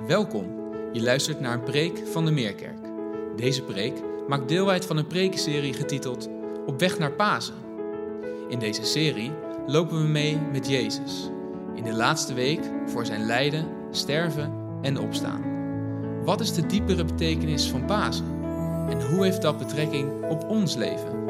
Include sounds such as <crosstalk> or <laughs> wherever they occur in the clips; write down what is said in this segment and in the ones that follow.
Welkom. Je luistert naar een preek van de Meerkerk. Deze preek maakt deel uit van een prekenserie getiteld Op weg naar Pasen. In deze serie lopen we mee met Jezus. In de laatste week voor zijn lijden, sterven en opstaan. Wat is de diepere betekenis van Pasen? En hoe heeft dat betrekking op ons leven?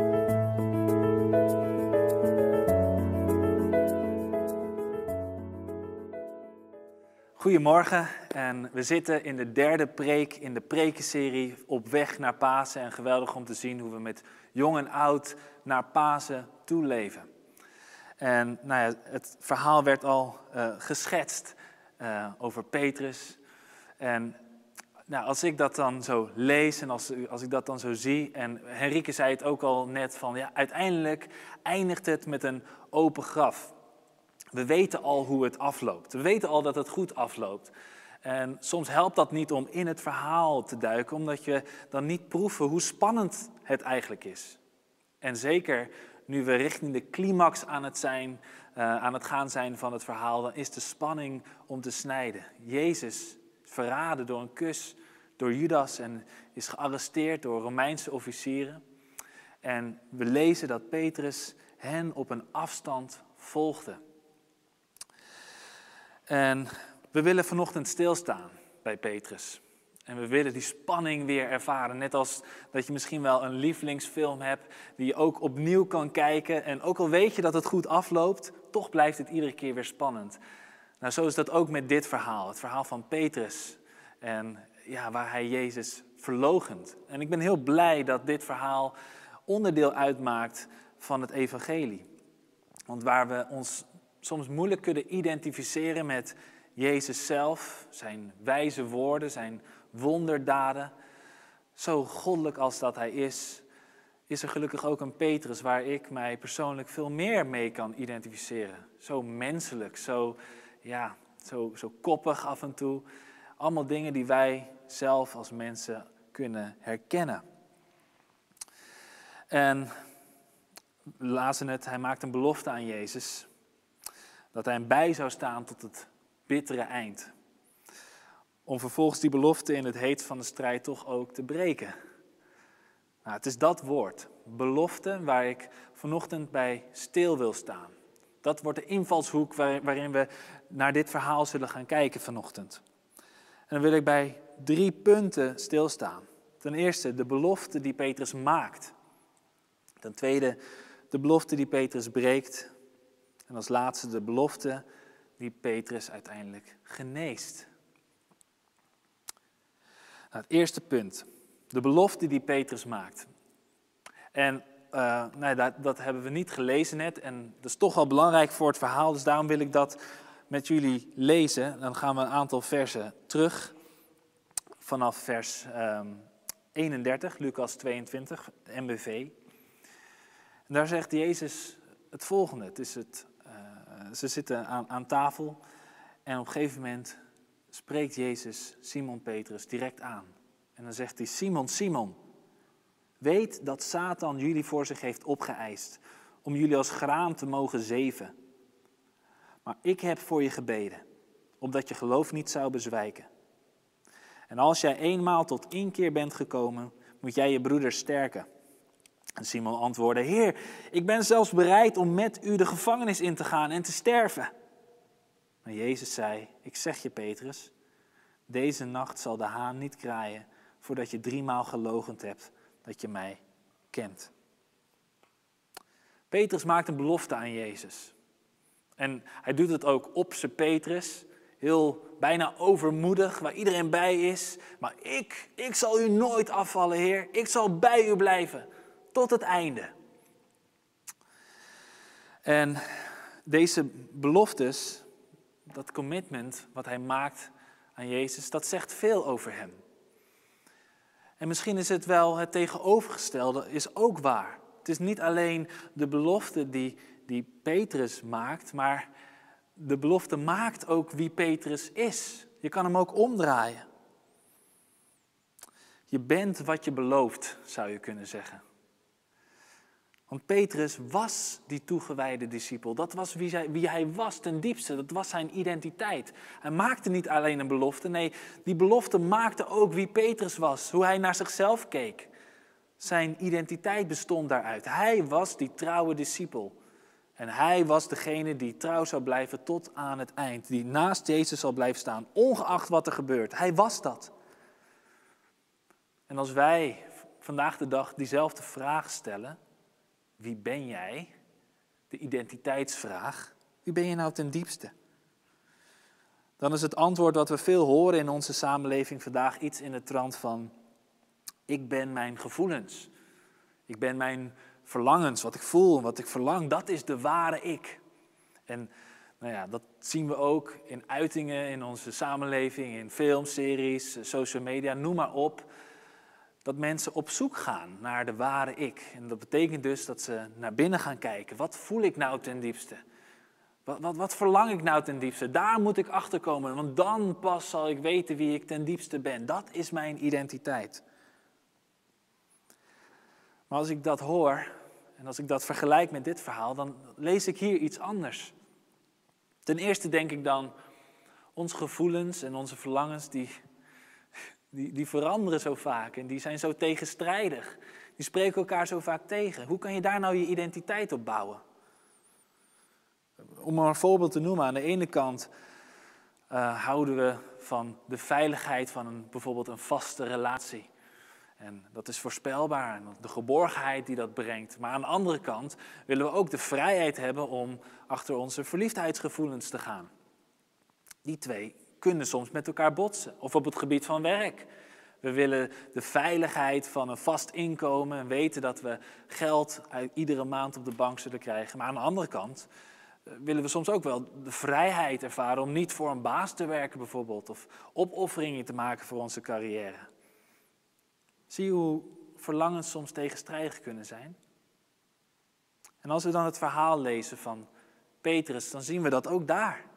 Goedemorgen en we zitten in de derde preek in de prekenserie op weg naar Pasen. En geweldig om te zien hoe we met jong en oud naar Pasen toeleven. En nou ja, het verhaal werd al uh, geschetst uh, over Petrus. En nou, als ik dat dan zo lees en als, als ik dat dan zo zie, en Henrike zei het ook al net van, ja, uiteindelijk eindigt het met een open graf. We weten al hoe het afloopt. We weten al dat het goed afloopt. En soms helpt dat niet om in het verhaal te duiken, omdat je dan niet proeven hoe spannend het eigenlijk is. En zeker nu we richting de climax aan het, zijn, uh, aan het gaan zijn van het verhaal, dan is de spanning om te snijden. Jezus verraden door een kus door Judas en is gearresteerd door Romeinse officieren. En we lezen dat Petrus hen op een afstand volgde. En we willen vanochtend stilstaan bij Petrus. En we willen die spanning weer ervaren. Net als dat je misschien wel een lievelingsfilm hebt die je ook opnieuw kan kijken. En ook al weet je dat het goed afloopt, toch blijft het iedere keer weer spannend. Nou, zo is dat ook met dit verhaal. Het verhaal van Petrus. En ja, waar hij Jezus verlogent. En ik ben heel blij dat dit verhaal onderdeel uitmaakt van het evangelie. Want waar we ons soms moeilijk kunnen identificeren met Jezus zelf, zijn wijze woorden, zijn wonderdaden. Zo goddelijk als dat hij is, is er gelukkig ook een Petrus waar ik mij persoonlijk veel meer mee kan identificeren. Zo menselijk, zo, ja, zo, zo koppig af en toe. Allemaal dingen die wij zelf als mensen kunnen herkennen. En we lazen het, hij maakt een belofte aan Jezus dat hij hem bij zou staan tot het bittere eind. Om vervolgens die belofte in het heet van de strijd toch ook te breken. Nou, het is dat woord, belofte, waar ik vanochtend bij stil wil staan. Dat wordt de invalshoek waarin we naar dit verhaal zullen gaan kijken vanochtend. En dan wil ik bij drie punten stilstaan. Ten eerste de belofte die Petrus maakt. Ten tweede de belofte die Petrus breekt. En als laatste de belofte die Petrus uiteindelijk geneest. Nou, het eerste punt, de belofte die Petrus maakt. En uh, nee, dat, dat, hebben we niet gelezen net en dat is toch wel belangrijk voor het verhaal, dus daarom wil ik dat met jullie lezen. Dan gaan we een aantal versen terug, vanaf vers um, ehm, 31, Lucas 22, MBV. En daar zegt Jezus het volgende, het is het ze zitten aan, aan tafel en op een gegeven moment spreekt Jezus Simon Petrus direct aan. En dan zegt hij, Simon, Simon, weet dat Satan jullie voor zich heeft opgeëist om jullie als graan te mogen zeven. Maar ik heb voor je gebeden, opdat je geloof niet zou bezwijken. En als jij eenmaal tot inkeer bent gekomen, moet jij je broeder sterken. En Simon antwoordde: Heer, ik ben zelfs bereid om met u de gevangenis in te gaan en te sterven. Maar Jezus zei: Ik zeg je, Petrus, deze nacht zal de haan niet kraaien voordat je driemaal gelogend hebt dat je mij kent. Petrus maakt een belofte aan Jezus. En hij doet het ook op zijn Petrus, heel bijna overmoedig, waar iedereen bij is. Maar ik, ik zal u nooit afvallen, Heer. Ik zal bij u blijven tot het einde. En deze beloftes, dat commitment wat hij maakt aan Jezus, dat zegt veel over hem. En misschien is het wel het tegenovergestelde, is ook waar. Het is niet alleen de belofte die, die Petrus maakt, maar de belofte maakt ook wie Petrus is. Je kan hem ook omdraaien. Je bent wat je belooft, zou je kunnen zeggen. Want Petrus was die toegewijde discipel. Dat was wie, zij, wie hij was ten diepste. Dat was zijn identiteit. Hij maakte niet alleen een belofte. Nee, die belofte maakte ook wie Petrus was. Hoe hij naar zichzelf keek. Zijn identiteit bestond daaruit. Hij was die trouwe discipel. En hij was degene die trouw zou blijven tot aan het eind. Die naast Jezus zal blijven staan, ongeacht wat er gebeurt. Hij was dat. En als wij vandaag de dag diezelfde vraag stellen, wie ben jij? De identiteitsvraag. Wie ben je nou ten diepste? Dan is het antwoord wat we veel horen in onze samenleving vandaag iets in de trant van: Ik ben mijn gevoelens. Ik ben mijn verlangens, wat ik voel en wat ik verlang. Dat is de ware ik. En nou ja, dat zien we ook in uitingen in onze samenleving, in filmseries, social media, noem maar op dat mensen op zoek gaan naar de ware ik. En dat betekent dus dat ze naar binnen gaan kijken. Wat voel ik nou ten diepste? Wat, wat, wat verlang ik nou ten diepste? Daar moet ik achter komen, want dan pas zal ik weten wie ik ten diepste ben. Dat is mijn identiteit. Maar als ik dat hoor en als ik dat vergelijk met dit verhaal, dan lees ik hier iets anders. Ten eerste denk ik dan, onze gevoelens en onze verlangens, die, die, die veranderen zo vaak en die zijn zo tegenstrijdig. Die spreken elkaar zo vaak tegen. Hoe kan je daar nou je identiteit op bouwen? Om maar een voorbeeld te noemen, aan de ene kant uh, houden we van de veiligheid van een, bijvoorbeeld een vaste relatie. En dat is voorspelbaar, de geborgenheid die dat brengt. Maar aan de andere kant willen we ook de vrijheid hebben om achter onze verliefdheidsgevoelens te gaan. Die twee kunnen soms met elkaar botsen. Of op het gebied van werk. We willen de veiligheid van een vast inkomen en weten dat we geld uit iedere maand op de bank zullen krijgen. Maar aan de andere kant eh, willen we soms ook wel de vrijheid ervaren om niet voor een baas te werken bijvoorbeeld. Of opofferingen te maken voor onze carrière. Zie je hoe verlangens soms tegenstrijdig kunnen zijn? En als we dan het verhaal lezen van Petrus, dan zien we dat ook daar.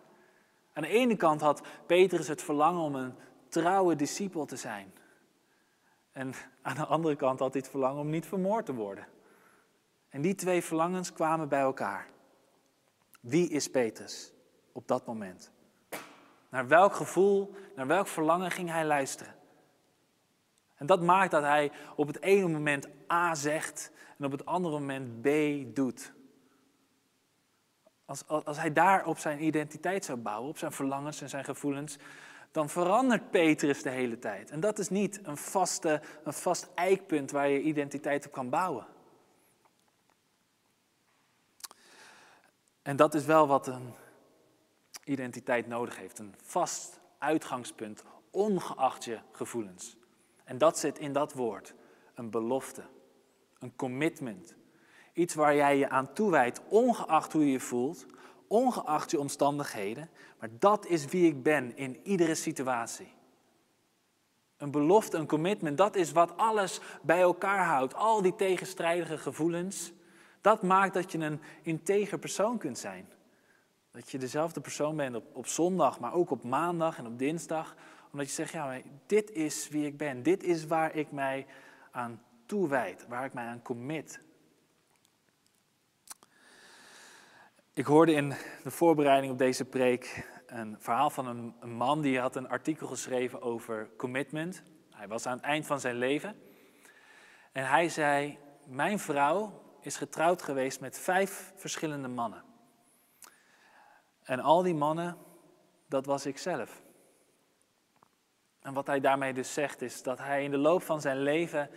Aan de ene kant had Petrus het verlangen om een trouwe discipel te zijn. En aan de andere kant had hij het verlangen om niet vermoord te worden. En die twee verlangens kwamen bij elkaar. Wie is Petrus op dat moment? Naar welk gevoel, naar welk verlangen ging hij luisteren? En dat maakt dat hij op het ene moment A zegt en op het andere moment B doet. Als, als hij daar op zijn identiteit zou bouwen, op zijn verlangens en zijn gevoelens, dan verandert Petrus de hele tijd. En dat is niet een, vaste, een vast eikpunt waar je identiteit op kan bouwen. En dat is wel wat een identiteit nodig heeft. Een vast uitgangspunt, ongeacht je gevoelens. En dat zit in dat woord. Een belofte. Een commitment. Iets waar jij je aan toewijdt, ongeacht hoe je je voelt, ongeacht je omstandigheden. Maar dat is wie ik ben in iedere situatie. Een belofte, een commitment, dat is wat alles bij elkaar houdt. Al die tegenstrijdige gevoelens. Dat maakt dat je een integer persoon kunt zijn. Dat je dezelfde persoon bent op, op zondag, maar ook op maandag en op dinsdag. Omdat je zegt, ja, dit is wie ik ben. Dit is waar ik mij aan toewijd, waar ik mij aan commit. Ik hoorde in de voorbereiding op deze preek een verhaal van een, man die had een artikel geschreven over commitment. Hij was aan het eind van zijn leven. En hij zei: Mijn vrouw is getrouwd geweest met vijf verschillende mannen. En al die mannen, dat was ik zelf. En wat hij daarmee dus zegt is dat hij in de loop van zijn leven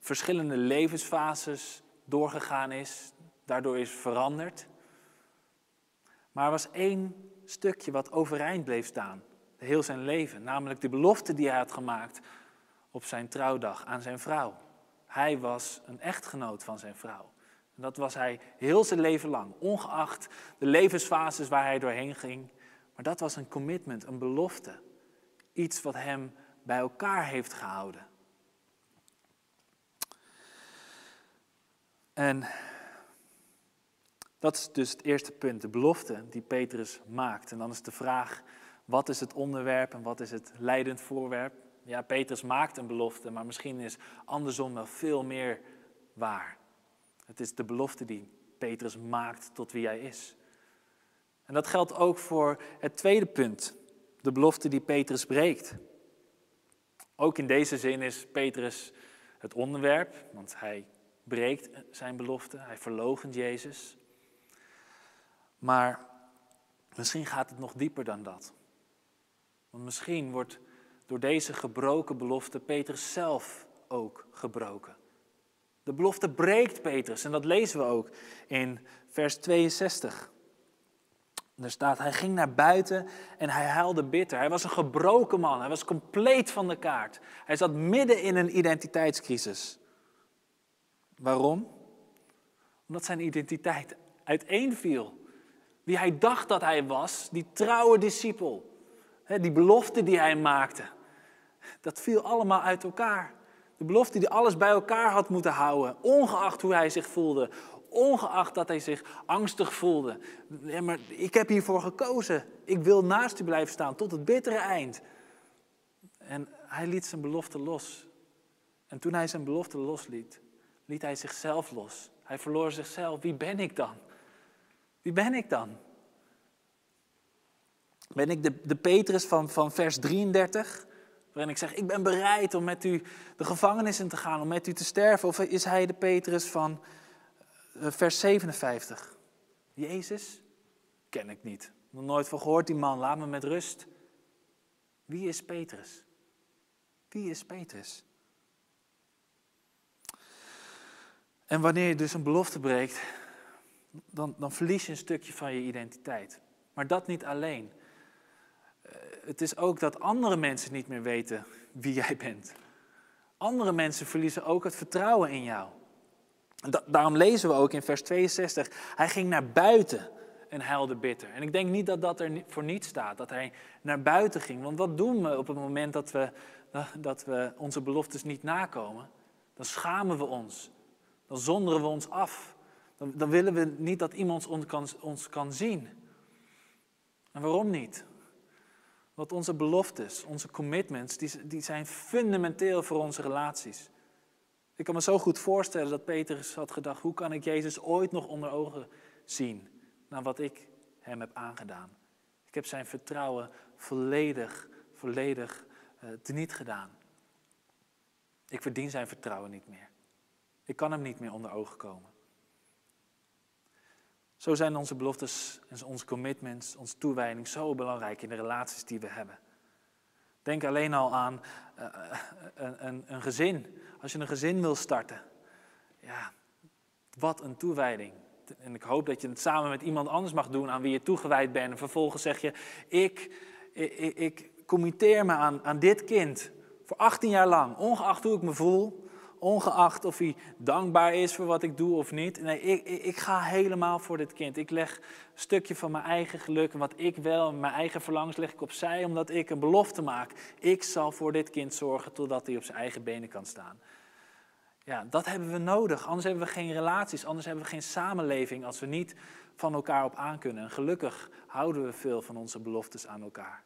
verschillende levensfases doorgegaan is, daardoor is veranderd. Maar er was één stukje wat overeind bleef staan, heel zijn leven, namelijk de belofte die hij had gemaakt op zijn trouwdag aan zijn vrouw. Hij was een echtgenoot van zijn vrouw. Dat was hij heel zijn leven lang, ongeacht de levensfases waar hij doorheen ging. Maar dat was een commitment, een belofte. Iets wat hem bij elkaar heeft gehouden. En dat is dus het eerste punt, de belofte die Petrus maakt. En dan is de vraag, wat is het onderwerp en wat is het leidend voorwerp? Ja, Petrus maakt een belofte, maar misschien is andersom wel veel meer waar. Het is de belofte die Petrus maakt tot wie hij is. En dat geldt ook voor het tweede punt, de belofte die Petrus breekt. Ook in deze zin is Petrus het onderwerp, want hij breekt zijn belofte, hij verloochent Jezus. Maar misschien gaat het nog dieper dan dat. Want misschien wordt door deze gebroken belofte Petrus zelf ook gebroken. De belofte breekt Petrus en dat lezen we ook in vers 62. Er staat, hij ging naar buiten en hij huilde bitter. Hij was een gebroken man, hij was compleet van de kaart. Hij zat midden in een identiteitscrisis. Waarom? Omdat zijn identiteit uiteenviel. Wie hij dacht dat hij was, die trouwe discipel, die belofte die hij maakte, dat viel allemaal uit elkaar. De belofte die alles bij elkaar had moeten houden, ongeacht hoe hij zich voelde, ongeacht dat hij zich angstig voelde. Ja, maar ik heb hiervoor gekozen. Ik wil naast u blijven staan tot het bittere eind. En hij liet zijn belofte los. En toen hij zijn belofte losliet, liet hij zichzelf los. Hij verloor zichzelf. Wie ben ik dan? Wie ben ik dan? Ben ik de, de Petrus van, van vers 33? Waarin ik zeg, ik ben bereid om met u de gevangenis in te gaan, om met u te sterven. Of is hij de Petrus van eh, vers 57? Jezus? Ken ik niet. Nog nooit van gehoord die man, laat me met rust. Wie is Petrus? Wie is Petrus? En wanneer je dus een belofte breekt, dan, dan verlies je een stukje van je identiteit. Maar dat niet alleen. Eh, het is ook dat andere mensen niet meer weten wie <laughs> jij bent. Andere mensen verliezen ook het vertrouwen in jou. daarom lezen we ook in vers 62, hij ging naar buiten en huilde bitter. En ik denk niet dat dat er voor niets staat, dat hij naar buiten ging. Want wat doen we op het moment dat we, dat we onze beloftes niet nakomen? Dan schamen we ons. Dan zonderen we ons af. Dan, willen we niet dat iemand ons kan, ons kan zien. En waarom niet? Want onze beloftes, onze commitments, die, die zijn fundamenteel voor onze relaties. Ik kan me zo goed voorstellen dat Petrus had gedacht, hoe kan ik Jezus ooit nog onder ogen zien na wat ik hem heb aangedaan? Ik heb zijn vertrouwen volledig, volledig uh, teniet gedaan. Ik verdien zijn vertrouwen niet meer. Ik kan hem niet meer onder ogen komen. Zo zijn onze beloftes en onze commitments, onze toewijding zo belangrijk in de relaties die we hebben. Denk alleen al aan uh, een, een, een, gezin. Als je een gezin wil starten, ja, wat een toewijding. En ik hoop dat je het samen met iemand anders mag doen aan wie je toegewijd bent. En vervolgens zeg je, ik, ik, ik committeer me aan, aan dit kind voor 18 jaar lang, ongeacht hoe ik me voel ongeacht of hij dankbaar is voor wat ik doe of niet. Nee, ik, ik, ik, ga helemaal voor dit kind. Ik leg een stukje van mijn eigen geluk en wat ik wel, mijn eigen verlangens leg ik opzij, omdat ik een belofte maak. Ik zal voor dit kind zorgen totdat hij op zijn eigen benen kan staan. Ja, dat hebben we nodig. Anders hebben we geen relaties, anders hebben we geen samenleving als we niet van elkaar op aan kunnen. En gelukkig houden we veel van onze beloftes aan elkaar.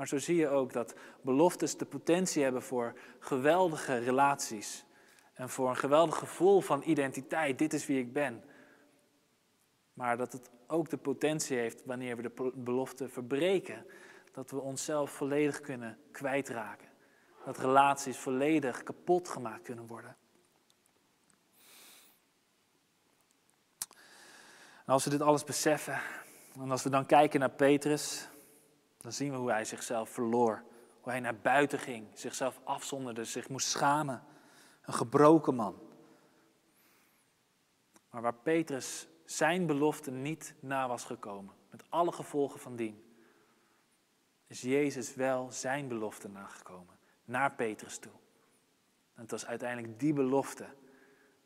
Maar zo zie je ook dat beloftes de potentie hebben voor geweldige relaties. En voor een geweldig gevoel van identiteit. Dit is wie ik ben. Maar dat het ook de potentie heeft wanneer we de belofte verbreken. Dat we onszelf volledig kunnen kwijtraken. Dat relaties volledig kapot gemaakt kunnen worden. En als we dit alles beseffen, en als we dan kijken naar Petrus, dan zien we hoe hij zichzelf verloor. Hoe hij naar buiten ging, zichzelf afzonderde, zich moest schamen. Een gebroken man. Maar waar Petrus zijn belofte niet na was gekomen, met alle gevolgen van dien, is Jezus wel zijn belofte nagekomen, naar Petrus toe. En het was uiteindelijk die belofte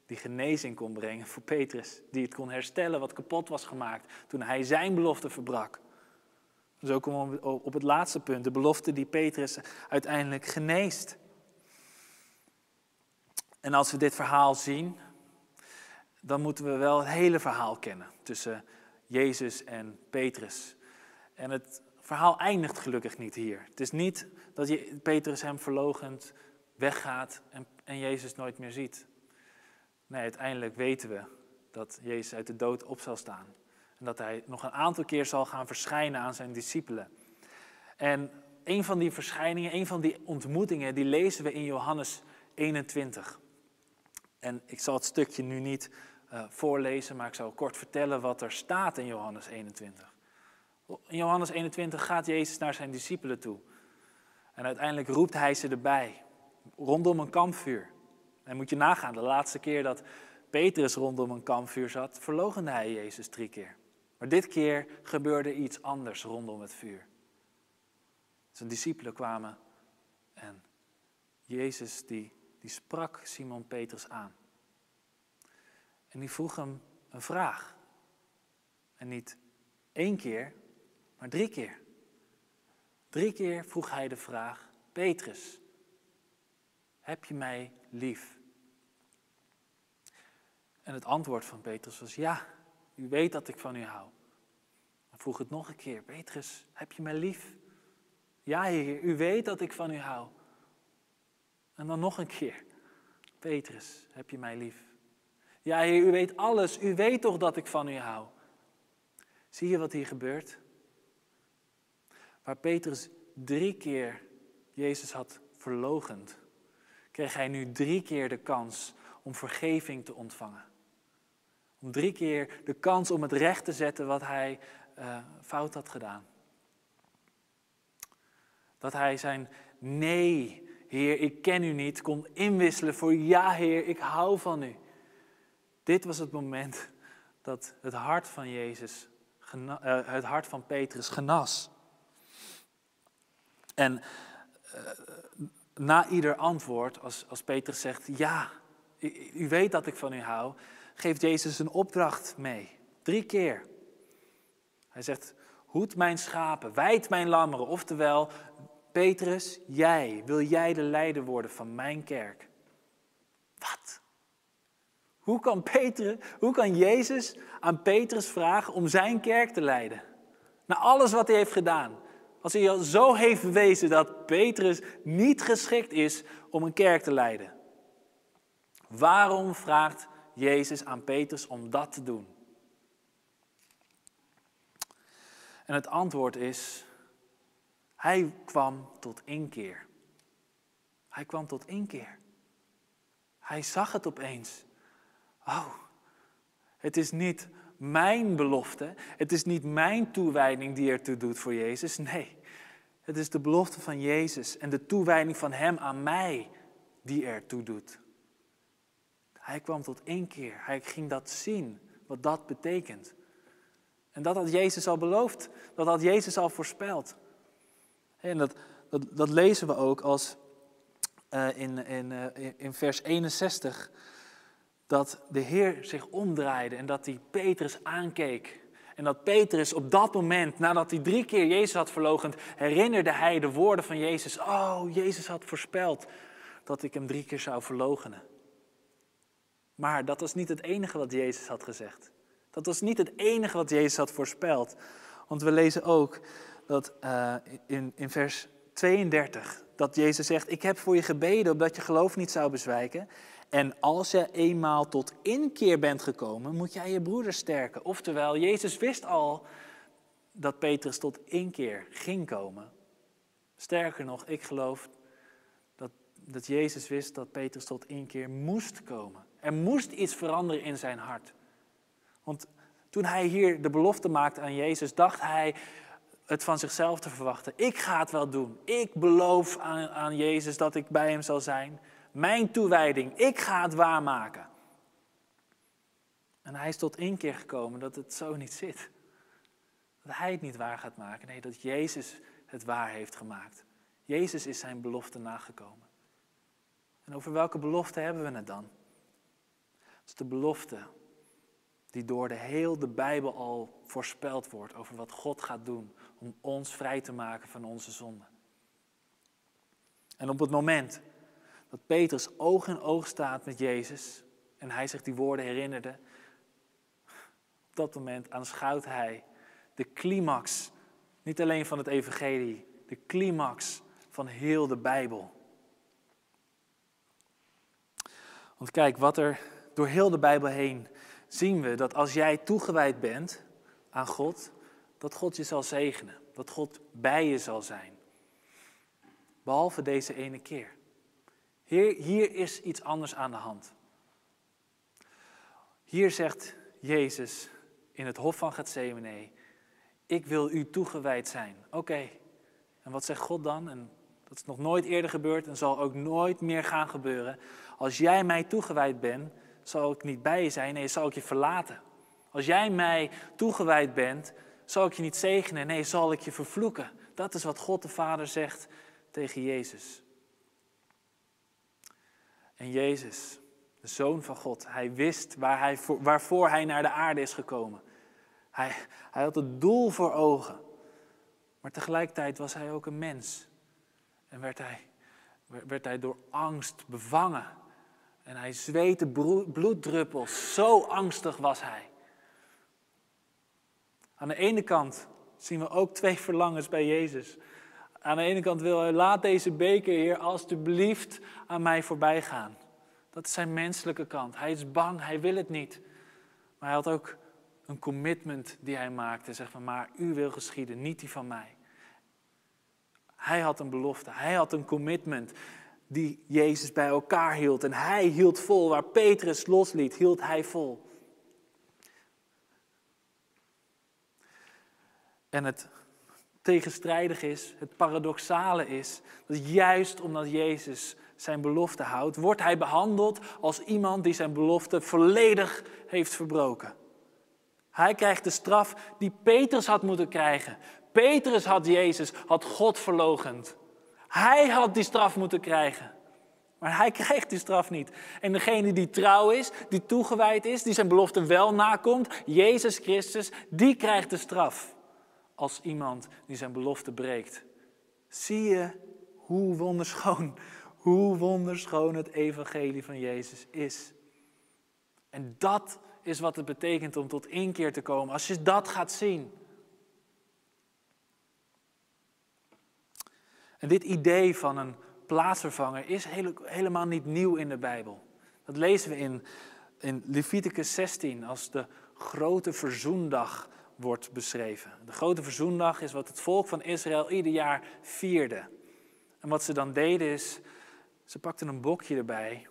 die genezing kon brengen voor Petrus, die het kon herstellen wat kapot was gemaakt toen hij zijn belofte verbrak. Zo komen we op het laatste punt, de belofte die Petrus uiteindelijk geneest. En als we dit verhaal zien, dan moeten we wel het hele verhaal kennen tussen Jezus en Petrus. En het verhaal eindigt gelukkig niet hier. Het is niet dat Petrus hem verlogend weggaat en, en Jezus nooit meer ziet. Nee, uiteindelijk weten we dat Jezus uit de dood op zal staan. En dat hij nog een aantal keer zal gaan verschijnen aan zijn discipelen. En een van die verschijningen, een van die ontmoetingen, die lezen we in Johannes 21. En ik zal het stukje nu niet uh, voorlezen, maar ik zal kort vertellen wat er staat in Johannes 21. In Johannes 21 gaat Jezus naar zijn discipelen toe. En uiteindelijk roept hij ze erbij, rondom een kampvuur. En moet je nagaan, de laatste keer dat Petrus rondom een kampvuur zat, verloochende hij Jezus drie keer. Maar dit keer gebeurde iets anders rondom het vuur. Zijn discipelen kwamen en Jezus die, die sprak Simon Petrus aan. En die vroeg hem een vraag. En niet één keer, maar drie keer. Drie keer vroeg hij de vraag: Petrus, heb je mij lief? En het antwoord van Petrus was: Ja, u weet dat ik van u hou. Vroeg het nog een keer: Petrus, heb je mij lief? Ja, Heer, u weet dat ik van u hou. En dan nog een keer: Petrus, heb je mij lief? Ja, Heer, u weet alles. U weet toch dat ik van u hou. Zie je wat hier gebeurt? Waar Petrus drie keer Jezus had verlogend, kreeg hij nu drie keer de kans om vergeving te ontvangen. Om drie keer de kans om het recht te zetten wat hij uh, fout had gedaan. Dat hij zijn nee, Heer, ik ken u niet, kon inwisselen voor ja, Heer, ik hou van u. Dit was het moment dat het hart van Jezus, uh, het hart van Petrus genas. En uh, na ieder antwoord, als, als Petrus zegt, ja, u weet dat ik van u hou, geeft Jezus een opdracht mee. Drie keer. Hij zegt, hoed mijn schapen, wijd mijn lammeren. Oftewel, Petrus, jij, wil jij de leider worden van mijn kerk? Wat? Hoe kan, Petrus, hoe kan Jezus aan Petrus vragen om zijn kerk te leiden? Na alles wat hij heeft gedaan. Als hij al zo heeft bewezen dat Petrus niet geschikt is om een kerk te leiden. Waarom vraagt Jezus aan Petrus om dat te doen? En het antwoord is, hij kwam tot inkeer. Hij kwam tot inkeer. Hij zag het opeens. Oh, het is niet mijn belofte, het is niet mijn toewijding die ertoe doet voor Jezus. Nee, het is de belofte van Jezus en de toewijding van Hem aan mij die ertoe doet. Hij kwam tot inkeer. Hij ging dat zien, wat dat betekent. En dat had Jezus al beloofd. Dat had Jezus al voorspeld. En dat, dat, dat lezen we ook als uh, in, in, uh, in vers 61. Dat de Heer zich omdraaide en dat hij Petrus aankeek. En dat Petrus op dat moment, nadat hij drie keer Jezus had verlogend, herinnerde hij de woorden van Jezus. Oh, Jezus had voorspeld dat ik hem drie keer zou verlogenen. Maar dat was niet het enige wat Jezus had gezegd. Dat was niet het enige wat Jezus had voorspeld. Want we lezen ook dat uh, in, in vers 32 dat Jezus zegt: Ik heb voor je gebeden opdat je geloof niet zou bezwijken. En als je eenmaal tot inkeer bent gekomen, moet jij je broeder sterken. Oftewel, Jezus wist al dat Petrus tot inkeer ging komen. Sterker nog, ik geloof dat, dat Jezus wist dat Petrus tot inkeer moest komen. Er moest iets veranderen in zijn hart. Want toen hij hier de belofte maakte aan Jezus, dacht hij het van zichzelf te verwachten. Ik ga het wel doen. Ik beloof aan, aan Jezus dat ik bij hem zal zijn. Mijn toewijding, ik ga het waarmaken. En hij is tot inkeer gekomen dat het zo niet zit. Dat hij het niet waar gaat maken. Nee, dat Jezus het waar heeft gemaakt. Jezus is zijn belofte nagekomen. En over welke belofte hebben we het dan? Het is de belofte die door de heel de Bijbel al voorspeld wordt over wat God gaat doen om ons vrij te maken van onze zonden. En op het moment dat Petrus oog in oog staat met Jezus en hij zich die woorden herinnerde, op dat moment aanschouwt hij de climax, niet alleen van het evangelie, de climax van heel de Bijbel. Want kijk, wat er door heel de Bijbel heen zien we dat als jij toegewijd bent aan God, dat God je zal zegenen. Dat God bij je zal zijn. Behalve deze ene keer. Hier, hier is iets anders aan de hand. Hier zegt Jezus in het hof van Gethsemane, ik wil u toegewijd zijn. Oké, en wat zegt God dan? En dat is nog nooit eerder gebeurd en zal ook nooit meer gaan gebeuren. Als jij mij toegewijd bent, zal ik niet bij je zijn, nee, zal ik je verlaten. Als jij mij toegewijd bent, zal ik je niet zegenen, nee, zal ik je vervloeken. Dat is wat God de Vader zegt tegen Jezus. En Jezus, de Zoon van God, hij wist waar hij, waarvoor hij naar de aarde is gekomen. Hij, hij had het doel voor ogen. Maar tegelijkertijd was hij ook een mens. En werd hij, werd hij door angst bevangen. En hij zweette bloeddruppels. Zo angstig was hij. Aan de ene kant zien we ook twee verlangens bij Jezus. Aan de ene kant wil hij, laat deze beker, Heer, alstublieft aan mij voorbij gaan. Dat is zijn menselijke kant. Hij is bang, hij wil het niet. Maar hij had ook een commitment die hij maakte. Zeg van, maar u wil geschieden, niet die van mij. Hij had een belofte, hij had een commitment die Jezus bij elkaar hield. En hij hield vol, waar Petrus losliet, hield hij vol. En het tegenstrijdig is, het paradoxale is, dat juist omdat Jezus zijn belofte houdt, wordt hij behandeld als iemand die zijn belofte volledig heeft verbroken. Hij krijgt de straf die Petrus had moeten krijgen. Petrus had Jezus, had God verlogend. Hij had die straf moeten krijgen. Maar hij <laughs> krijgt die straf niet. En degene die trouw is, die toegewijd is, die zijn belofte wel nakomt, Jezus Christus, die krijgt de straf. Als iemand die zijn belofte breekt. Zie je hoe wonderschoon, <laughs> hoe wonderschoon het evangelie van Jezus is. En dat is wat het betekent om tot inkeer te komen. Als je dat gaat zien. En dit idee van een plaatsvervanger is helemaal niet nieuw in de Bijbel. Dat lezen we in, in Leviticus 16 als de grote verzoendag wordt beschreven. De grote verzoendag is wat het volk van Israël ieder jaar vierde. En wat ze dan deden is, ze pakten een bokje erbij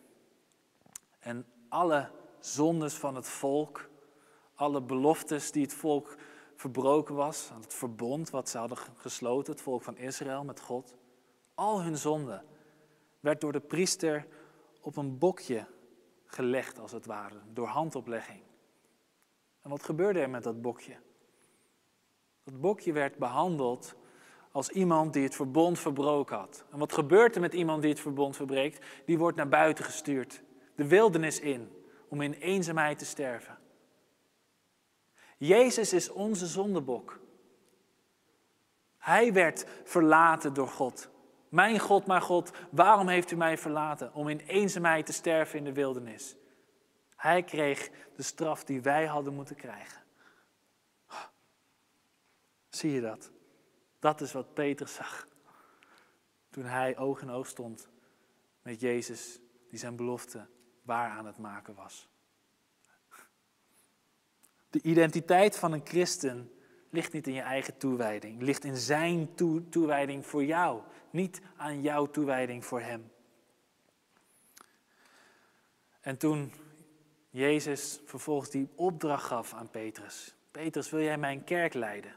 en alle zondes van het volk, alle beloftes die het volk verbroken was, het verbond wat ze hadden gesloten, het volk van Israël met God, al hun zonde werd door de priester op een bokje gelegd, als het ware, door handoplegging. En wat gebeurde er met dat bokje? Dat bokje werd behandeld als iemand die het verbond verbroken had. En wat gebeurt er met iemand die het verbond verbreekt? Die wordt naar buiten gestuurd, de wildernis in, om in eenzaamheid te sterven. Jezus is onze zondebok. Hij werd verlaten door God. Mijn God, mijn God, waarom heeft u mij verlaten? Om in eenzaamheid te sterven in de wildernis. Hij kreeg de straf die wij hadden moeten krijgen. Zie je dat? Dat is wat Peter zag. Toen hij oog in oog stond met Jezus, die zijn belofte waar aan het maken was. De identiteit van een christen ligt niet in je eigen toewijding, ligt in zijn toewijding voor jou, niet aan jouw toewijding voor hem. En toen Jezus vervolgens die opdracht gaf aan Petrus: Petrus, wil jij mijn kerk leiden?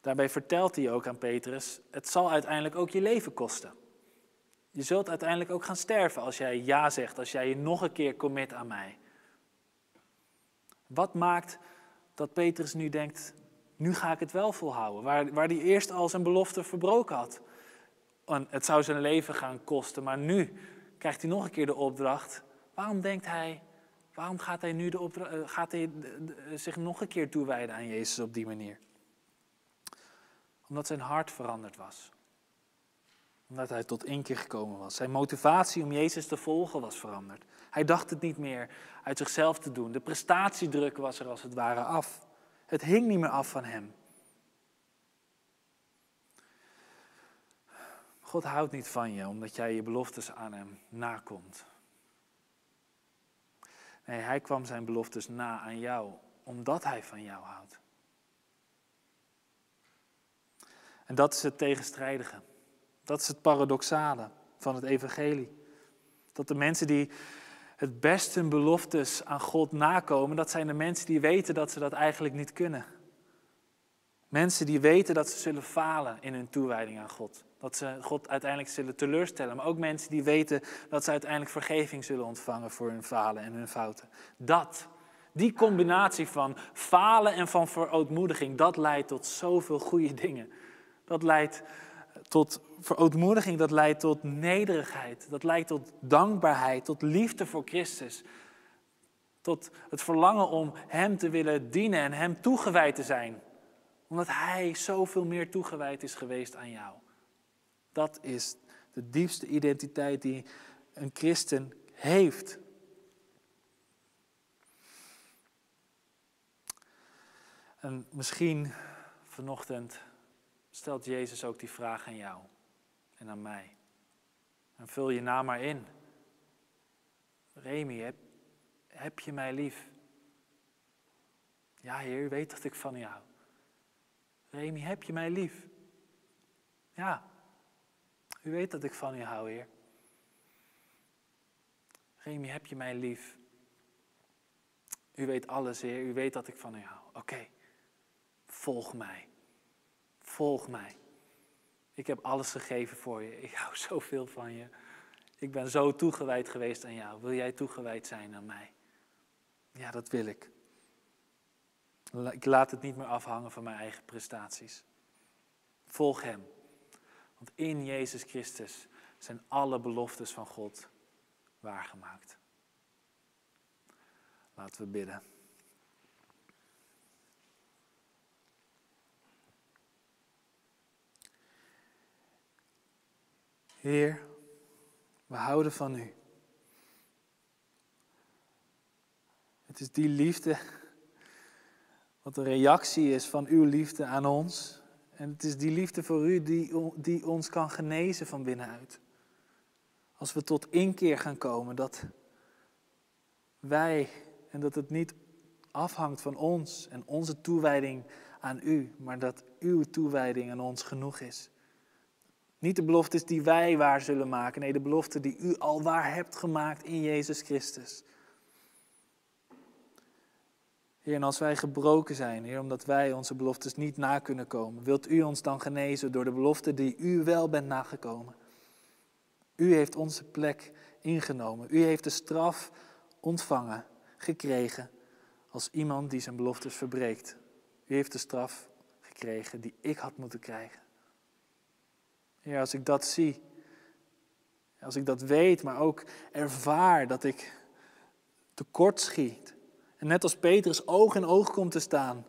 Daarbij vertelt hij ook aan Petrus: Het zal uiteindelijk ook je leven kosten. Je zult uiteindelijk ook gaan sterven als jij ja zegt, als jij je nog een keer commit aan mij. Wat maakt dat Petrus nu denkt, nu ga ik het wel volhouden. Waar, waar hij eerst al zijn belofte verbroken had. En het zou zijn leven gaan kosten, maar nu krijgt hij nog een keer de opdracht. Waarom denkt hij, waarom gaat hij nu de opdracht, eh, gaat hij zich nog een keer toewijden aan Jezus op die manier? Omdat zijn hart veranderd was. Omdat hij tot één keer gekomen was. Zijn motivatie om Jezus te volgen was veranderd. Hij dacht het niet meer uit zichzelf te doen. De prestatiedruk was er als het ware af. Het hing niet meer af van hem. God houdt niet van je omdat jij je beloftes aan hem nakomt. Nee, hij kwam zijn beloftes na aan jou, omdat hij van jou houdt. En dat is het tegenstrijdige. Dat is het paradoxale van het evangelie. Dat de mensen die het best hun beloftes aan God nakomen, dat zijn de mensen die weten dat ze dat eigenlijk niet kunnen. Mensen die weten dat ze zullen falen in hun toewijding aan God. Dat ze God uiteindelijk zullen teleurstellen. Maar ook mensen die weten dat ze uiteindelijk vergeving zullen ontvangen voor hun falen en hun fouten. Dat, die combinatie van falen en van verootmoediging, dat leidt tot zoveel goede dingen. Dat leidt tot verootmoediging, dat leidt tot nederigheid. Dat leidt tot dankbaarheid, tot liefde voor Christus. Tot het verlangen om Hem te willen dienen en Hem toegewijd te zijn. Omdat Hij zoveel meer toegewijd is geweest aan jou. Dat is de diepste identiteit die een christen heeft. En misschien vanochtend stelt Jezus ook die vraag aan jou en aan mij. En vul je naam maar in. Remy, heb, je mij lief? Ja, Heer, u weet dat ik van u hou. Remy, heb je mij lief? Ja, u weet dat ik van u hou, Heer. Remy, heb je mij lief? U weet alles, Heer. U weet dat ik van u hou. Oké, volg mij. Volg mij. Ik heb alles gegeven voor je. Ik <laughs> hou zoveel van je. Ik ben zo toegewijd geweest aan jou. Wil jij toegewijd zijn aan mij? Ja, dat wil ik. Ik laat het niet meer afhangen van mijn eigen prestaties. Volg Hem. Want in Jezus Christus zijn alle beloftes van God waargemaakt. Laten we bidden. Heer, we houden van U. Het is die liefde wat de reactie is van uw liefde aan ons. En het is die liefde voor u die, die ons kan genezen van binnenuit. Als we tot inkeer gaan komen dat wij, en dat het niet afhangt van ons en onze toewijding aan u, maar dat uw toewijding aan ons genoeg is. Niet de beloftes die wij waar zullen maken, nee, de belofte die u al waar hebt gemaakt in Jezus Christus. Heer, en als wij gebroken zijn, Heer, omdat wij onze beloftes niet na kunnen komen, wilt u ons dan genezen door de belofte die u wel bent nagekomen? U heeft onze plek ingenomen. U heeft de straf ontvangen, gekregen, als iemand die zijn beloftes verbreekt. U heeft de straf gekregen die ik had moeten krijgen. Als ik dat zie, als ik dat weet, maar ook ervaar dat ik tekort schiet, en net als Petrus oog in oog komt te staan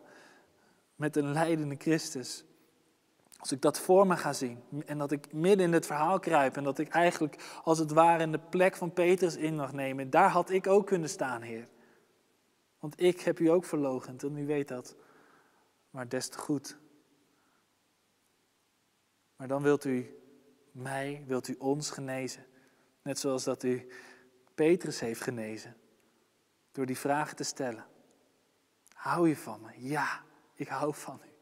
met een leidende Christus. Als ik dat voor me ga zien en dat ik midden in het verhaal kruip en dat ik eigenlijk als het ware in de plek van Petrus in mag nemen, daar had ik ook kunnen staan, Heer. Want ik heb u ook verlogend en u weet dat, maar des te goed. Maar dan wilt u mij, wilt u ons genezen, net zoals dat u Petrus heeft genezen. Door die vragen te stellen. Hou je van me? Ja, ik hou van u.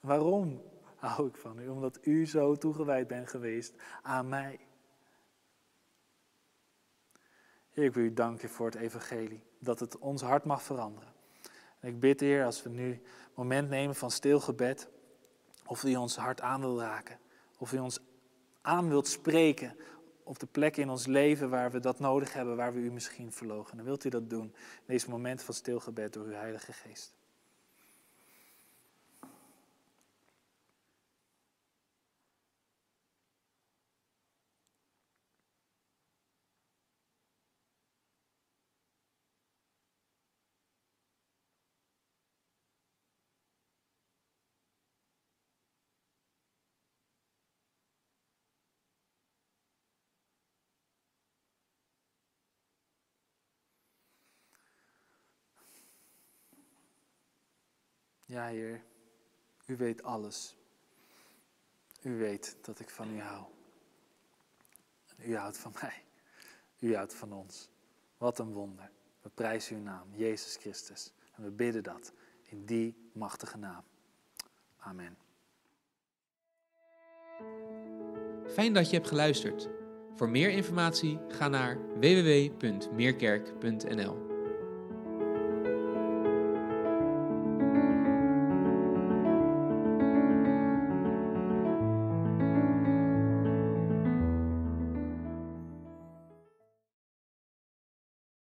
Waarom hou ik van u? Omdat u zo toegewijd bent geweest aan mij. Heer, ik wil u danken voor het evangelie. Dat het ons hart mag veranderen. En ik bid, Heer, als we nu een moment nemen van stil gebed. Of u ons hart aan wil raken. Of u ons aan wilt spreken op de plek in ons leven waar we dat nodig hebben, waar we u misschien verlogen. Dan wilt u dat doen in deze moment van stilgebed door uw Heilige Geest. Ja, Heer, u weet alles. U weet dat ik van u hou. U houdt van <laughs> mij. U houdt van ons. Wat een wonder. We prijzen uw naam, Jezus Christus. En we bidden dat in die machtige naam. Amen. Fijn dat je hebt geluisterd. Voor meer informatie ga naar www.meerkerk.nl.